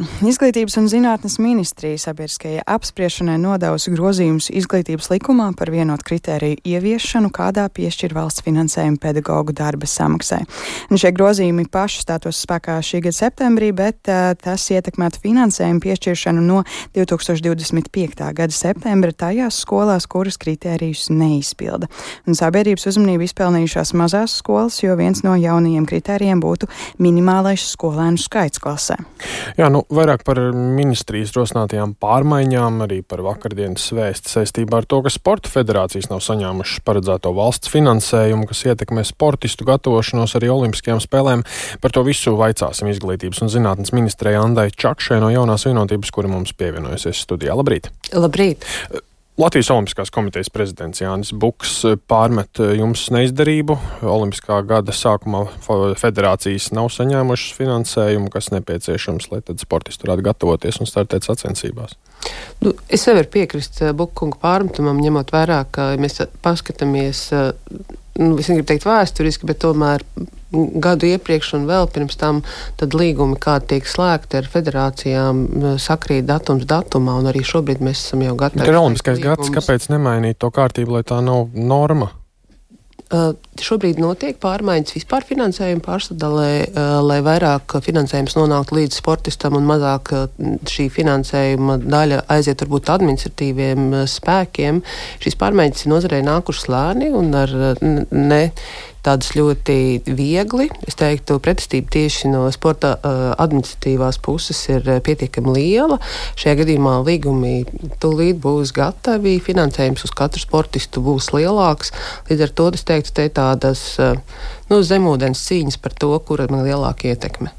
Izglītības un zinātnes ministrija sabiedriskajai apspriešanai nodevusi grozījumus izglītības likumā par vienotu kritēriju ieviešanu, kādā piešķir valsts finansējumu pedagoģu darba samaksai. Un šie grozījumi paši stātos spēkā šī gada septembrī, bet uh, tas ietekmētu finansējumu piešķiršanu no 2025. gada septembra tajās skolās, kuras kritērijus neizpilda. Un sabiedrības uzmanību izpelnījušās mazās skolas, jo viens no jaunajiem kritērijiem būtu minimālais skolēnu skaits klasē. Jā, nu, vairāk par ministrijas rosinātajām pārmaiņām, arī par vakardienas vēstu saistībā ar to, ka sporta federācijas nav saņēmušas paredzēto valsts finansējumu, kas ietekmē sportistu gatavošanos arī Olimpiskajām spēlēm. Par to visu vaicāsim izglītības un zinātnes ministrei Andai Čakšai no jaunās vienotības, kura mums pievienojusies studijā. Labrīt! Labrīt! Latvijas Olimpiskās komitejas prezidents Jānis Buks pārmet jums neizdarību. Olimpiskā gada sākumā federācijas nav saņēmušas finansējumu, kas nepieciešams, lai tad sportisti varētu gatavoties un startēt sacensībās. Nu, es nevaru piekrist Bukunga pārmetumam, ņemot vērā, ka mēs paskatāmies nu, es negribu teikt vēsturiski, bet tomēr gadu iepriekš un vēl pirms tam līgumi, kādi tiek slēgti ar federācijām, sakrīt datums datumā, un arī šobrīd mēs esam jau gatavi. Ir olimpiskais gads, kāpēc nemainīt to kārtību, lai tā nav norma? Uh, šobrīd notiek pārmaiņas vispār finansējuma pārsadalē, uh, lai vairāk finansējums nonāktu līdz sportistam un mazāk uh, šī finansējuma daļa aiziet varbūt administratīviem spēkiem. Šīs pārmaiņas ir nozarei nākušas lēni un ar ne tādas ļoti viegli. Es teiktu, pretestība tieši no sporta uh, administratīvās puses ir pietiekami liela. Šajā gadījumā līgumi tūlīt būs gatavi, finansējums uz katru sportistu būs lielāks. Līdz ar to es teiktu, te tādas uh, nu, zemūdens cīņas par to, kura ir lielāka ietekme.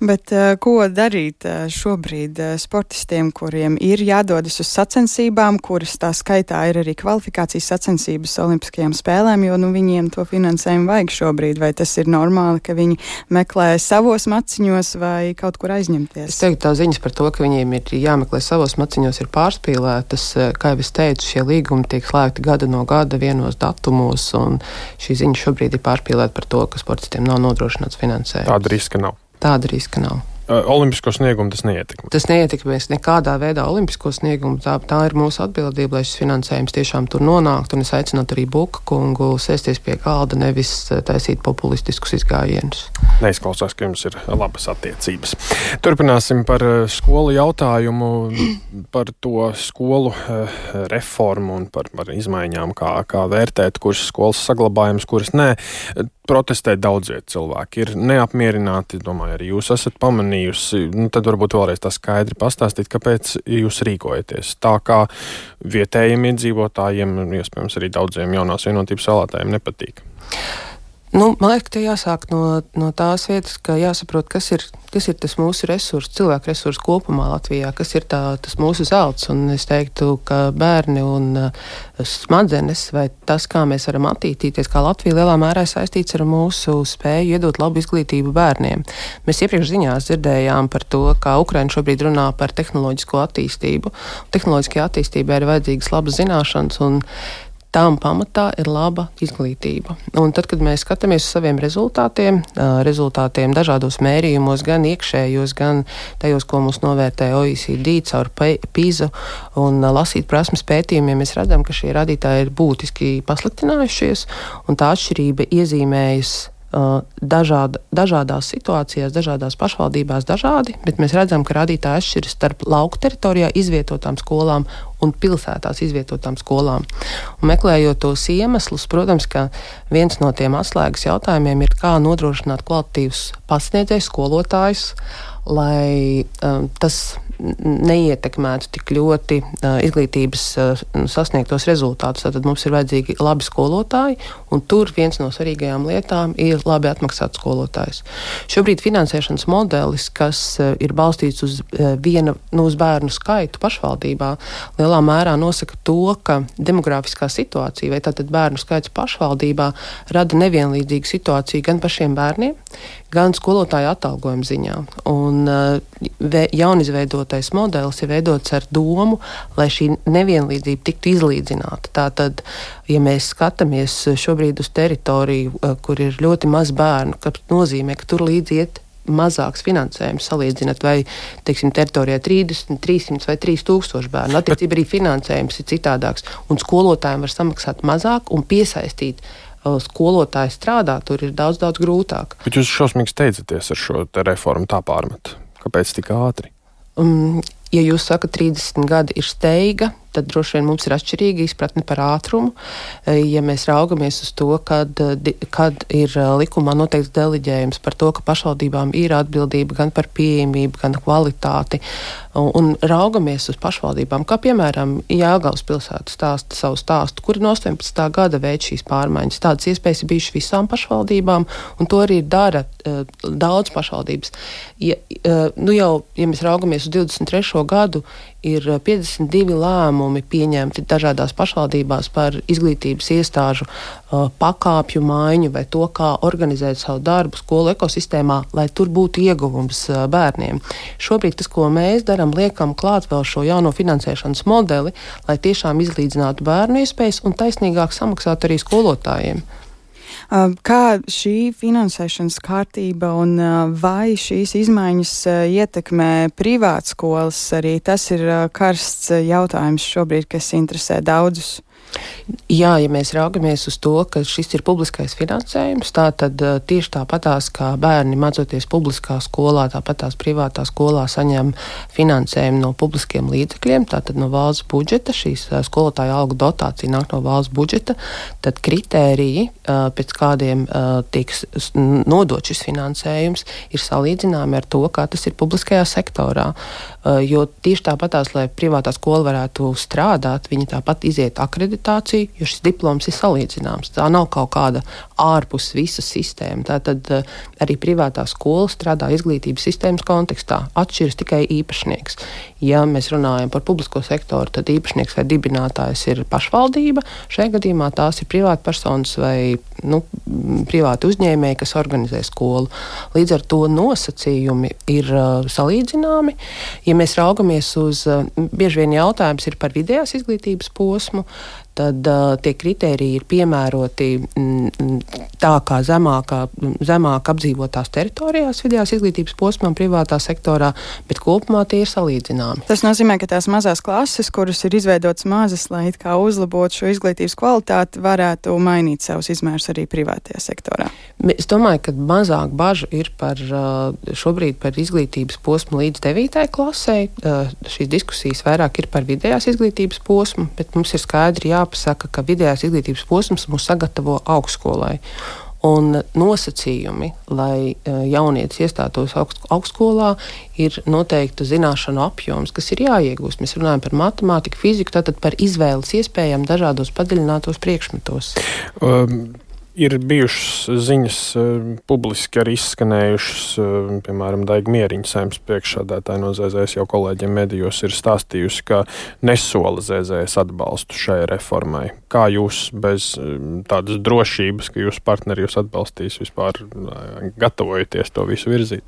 Bet uh, ko darīt uh, šobrīd uh, sportistiem, kuriem ir jādodas uz sacensībām, kuras tā skaitā ir arī kvalifikācijas sacensības Olimpiskajām spēlēm, jo nu, viņiem to finansējumu vajag šobrīd? Vai tas ir normāli, ka viņi meklē savos maciņos vai kaut kur aizņemties? Es teiktu, tā ziņas par to, ka viņiem ir jāmeklē savos maciņos, ir pārspīlētas. Kā jau es teicu, šie līgumi tiek slēgti gada no gada vienos datumos, un šī ziņa šobrīd ir pārspīlēta par to, ka sportistiem nav nodrošināts finansējums. Tāda riska nav tāda riska nav. Olimpisko sniegumu tas neietekmē. Tas neietekmēs nekādā veidā olimpisko sniegumu. Tā, tā ir mūsu atbildība, lai šis finansējums tiešām tur nonāktu. Un es aicinātu arī Buka kungu sēsties pie galda, nevis taisīt populistiskus izgājienus. Neizklausās, ka jums ir labas attiecības. Turpināsim par skolu jautājumu, par to skolu reformu un par, par izmaiņām, kā, kā vērtēt, kuras skolas saglabājums, kuras nē protestē daudzie cilvēki, ir neapmierināti. Domāju, arī jūs esat pamanījusi. Nu, tad varbūt vēlreiz tā skaidri pastāstīt, kāpēc jūs rīkojaties tā, kā vietējiem iedzīvotājiem, iespējams, arī daudziem jaunās vienotības vēlētājiem nepatīk. Nu, man liekas, ka jāsāk no, no tās vietas, ka jāsaprot, kas ir, kas ir tas mūsu resurs, cilvēku resurs kopumā Latvijā, kas ir tā, tas mūsu zelts. Un es teiktu, ka bērni un uh, smadzenes vai tas, kā mēs varam attīstīties, kā Latvija lielā mērā saistīts ar mūsu spēju iedot labu izglītību bērniem. Mēs iepriekš ziņās dzirdējām par to, kā Ukraina šobrīd runā par tehnoloģisko attīstību. Tehnoloģiskajai attīstībai ir vajadzīgas labas zināšanas. Tām pamatā ir laba izglītība. Un tad, kad mēs skatāmies uz saviem rezultātiem, rezultātiem dažādos mērījumos, gan iekšējos, gan tajos, ko mums novērtē OECD caur PISA un lasīt prasmes pētījumiem, mēs redzam, ka šie radītāji ir būtiski pasliktinājušies, un tā atšķirība iezīmējas dažāda, dažādās situācijās, dažādās pašvaldībās dažādi, bet mēs redzam, ka rādītāji atšķiras starp lauku teritorijā izvietotām skolām un pilsētās izvietotām skolām. Un meklējot tos iemeslus, protams, ka viens no tiem atslēgas jautājumiem ir, kā nodrošināt kvalitatīvus pasniedzējus, skolotājus, lai um, tas neietekmētu tik ļoti uh, izglītības uh, sasniegtos rezultātus. Tad mums ir vajadzīgi labi skolotāji, un tur viens no svarīgajām lietām ir labi atmaksāts skolotājs. Šobrīd finansēšanas modelis, kas uh, ir balstīts uz uh, viena nu, uz bērnu skaitu pašvaldībā, lielā mērā nosaka to, ka demografiskā situācija vai tātad bērnu skaits pašvaldībā rada nevienlīdzīgu situāciju gan pašiem bērniem, gan skolotāju atalgojuma ziņā. Un, uh, jaunizveidotais modelis ir veidots ar domu, lai šī nevienlīdzība tiktu izlīdzināta. Tātad, ja mēs skatāmies šobrīd uz teritoriju, uh, kur ir ļoti maz bērnu, tas nozīmē, ka tur līdzi iet mazāks finansējums salīdzinot, vai teiksim, teritorijā 30, 300 vai 3000 bērnu. Attiecībā arī finansējums ir citādāks, un skolotājiem var samaksāt mazāk un piesaistīt skolotāji strādā, tur ir daudz, daudz grūtāk. Bet jūs šausmīgi steidzaties ar šo reformu tā pārmetu. Kāpēc tik ātri? Um, ja jūs sakat, 30 gadi ir steiga, tad droši vien mums ir atšķirīga izpratne par ātrumu. Eh, ja mēs raugamies uz to, kad, eh, kad ir eh, likumā noteikts deleģējums par to, ka pašvaldībām ir atbildība gan par pieejamību, gan kvalitāti, un, raugamies uz pašvaldībām, kā piemēram Jāgaunas pilsēta stāsta savu stāstu, kuri no 18. gada veids šīs pārmaiņas. Tādas iespējas ir bijušas visām pašvaldībām, un to arī dara uh, daudz pašvaldības. Ja, uh, nu jau, ja mēs raugamies uz 23. gadu, ir 52 lēmumi pieņemti dažādās pašvaldībās par izglītības iestāžu uh, pakāpju maiņu vai to, kā organizēt savu darbu skolu ekosistēmā, lai tur būtu ieguvums uh, bērniem. Šobrīd tas, ko mēs darām, liekam klāt vēl šo jauno finansēšanas modeli, lai tiešām izlīdzinātu bērnu iespējas un taisnīgāk samaksātu arī skolotājiem. Kā šī finansēšanas kārtība un vai šīs izmaiņas ietekmē privātskolas, arī tas ir karsts jautājums šobrīd, kas interesē daudzus. Jā, ja mēs raugamies uz to, ka šis ir publiskais finansējums, tad uh, tieši tāpatās kā bērni mācoties publiskā skolā, tāpatās privātā skolā saņem finansējumu no publiskiem līdzekļiem, tātad no valsts budžeta. Šīs skolotāja algu dotācija nāk no valsts budžeta. Tad kritēriji, pēc kādiem tiks nodot šis finansējums, ir salīdzināmi ar to, kā tas ir publiskajā sektorā. Jo tieši tāpatās, lai privātā skola varētu strādāt, viņi tāpat iziet akreditāciju akreditāciju, jo šis diploms ir salīdzināms. Tā nav kaut kāda ārpus visas sistēma. Tātad uh, arī privātā skola strādā izglītības sistēmas kontekstā. Atšķiras tikai īpašnieks. Ja mēs runājam par publisko sektoru, tad īpašnieks vai dibinātājs ir pašvaldība. Šajā gadījumā tās ir privātpersonas vai nu, privāti uzņēmēji, kas organizē skolu. Līdz ar to nosacījumi ir uh, salīdzināmi. Ja mēs raugamies uz, uh, bieži vien jautājums ir par vidējās izglītības posmu, tad uh, tie kriteriji ir piemēroti mm, tā kā zemākā, zemāk apdzīvotās teritorijās, vidējās izglītības posmām, privātā sektorā, bet kopumā tie ir salīdzināmi. Tas nozīmē, ka tās mazās klases, kuras ir izveidotas mazas, lai it kā uzlabotu šo izglītības kvalitāti, varētu mainīt savus izmērus arī privātajā sektorā. Es domāju, ka mazāk bažu ir par šobrīd par izglītības posmu līdz 9. klasē. Šīs diskusijas vairāk ir par vidējās izglītības posmu, bet mums ir skaidri jāpasaka, ka vidējās izglītības posms mūs sagatavo augstskolai. Un nosacījumi, lai jaunietis iestātos augst, augstskolā, ir noteikta zināšanu apjoms, kas ir jāiegūst. Mēs runājam par matemātiku, fiziku, tātad par izvēles iespējām dažādos padziļinātos priekšmetos. Um ir bijušas ziņas, eh, publiski arī izskanējušas, eh, piemēram, Daiga Mieriņa saimnes priekšsādātāja no ZZS jau kolēģiem medijos ir stāstījusi, ka nesola ZZS atbalstu šai reformai. Kā jūs bez eh, tādas drošības, ka jūsu partneri jūs atbalstīs, vispār gatavojaties to visu virzīt?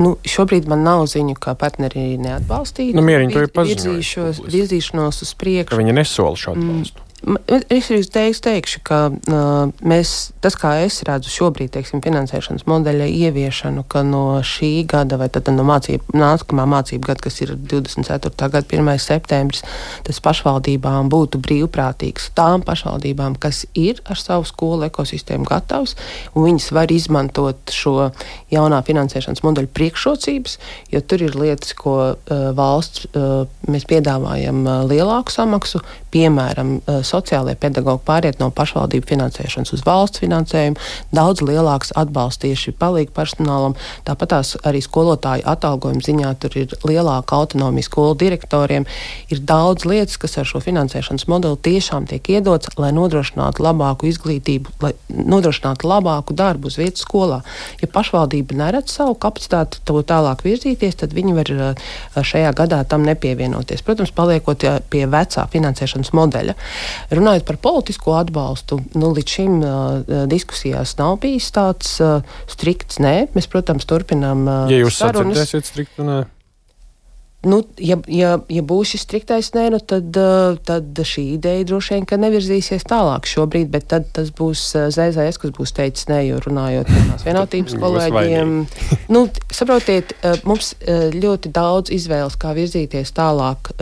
Nu, šobrīd man nav ziņu, ka partneri neatbalstītu. Nu, Mieriņa to ir paziņojusi. Virzīšanos uz priekšu. Ka viņi nesola šo atbalstu. Mm. Es arī teiks, teikšu, ka uh, mēs, tas, kā es redzu šobrīd, teiksim, finansēšanas modeļa ieviešanu, ka no šī gada vai tad no mācību, nākamā mācību gada, kas ir 24. gada 1. septembris, tas pašvaldībām būtu brīvprātīgs tām pašvaldībām, kas ir ar savu skolu ekosistēmu gatavs, un viņas var izmantot šo jaunā finansēšanas modeļa priekšrocības, jo tur ir lietas, ko uh, valsts uh, mēs piedāvājam uh, lielāku samaksu, piemēram, uh, sociālajie pedagoģi pāriet no pašvaldību finansēšanas uz valsts finansējumu, daudz lielāks atbalsts tieši palīgu personālam. Tāpat arī skolotāju atalgojuma ziņā tur ir lielāka autonomija skolu direktoriem. Ir daudz lietas, kas ar šo finansēšanas modeli tiešām tiek iedots, lai nodrošinātu labāku izglītību, lai nodrošinātu labāku darbu uz vietas skolā. Ja pašvaldība neredz savu kapacitāti to tālāk virzīties, tad viņi var eh, šajā gadā tam nepievienoties. Protams, paliekot pie vecā finansēšanas modeļa. Runājot par politisko atbalstu, nu, līdz šim uh, diskusijās nav bijis tāds uh, strikts nē. Mēs, protams, turpinām. Uh, ja jūs sarunas. sadzirdēsiet striktu nē. Nu, ja, ja, ja būs šis striktais nē, nu tad, uh, tad šī ideja droši vien nevirzīsies tālāk šobrīd, bet tad tas būs uh, ZZS, kas būs teicis nē, jo runājot ar tās vienotības kolēģiem. nu, saprotiet, uh, mums ļoti daudz izvēles, kā virzīties tālāk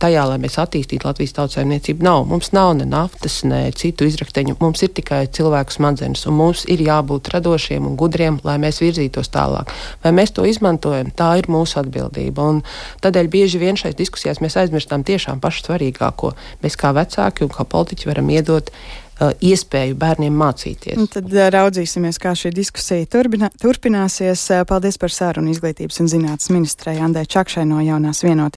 tajā, lai mēs attīstītu Latvijas tautsājumniecību. Nav. Mums nav ne naftas, ne citu izrakteņu. Mums ir tikai cilvēku smadzenes, un mums ir jābūt radošiem un gudriem, lai mēs virzītos tālāk. Vai mēs to izmantojam, tā ir mūsu atbildība. Un Tādēļ bieži vien šais diskusijās mēs aizmirstam tiešām pašu svarīgāko. Mēs kā vecāki un kā politiķi varam iedot uh, iespēju bērniem mācīties. Un tad uh, raudzīsimies, kā šī diskusija turbina, turpināsies. Paldies par sarunu izglītības un zinātnes ministrai Andai Čakšai no jaunās vienotības.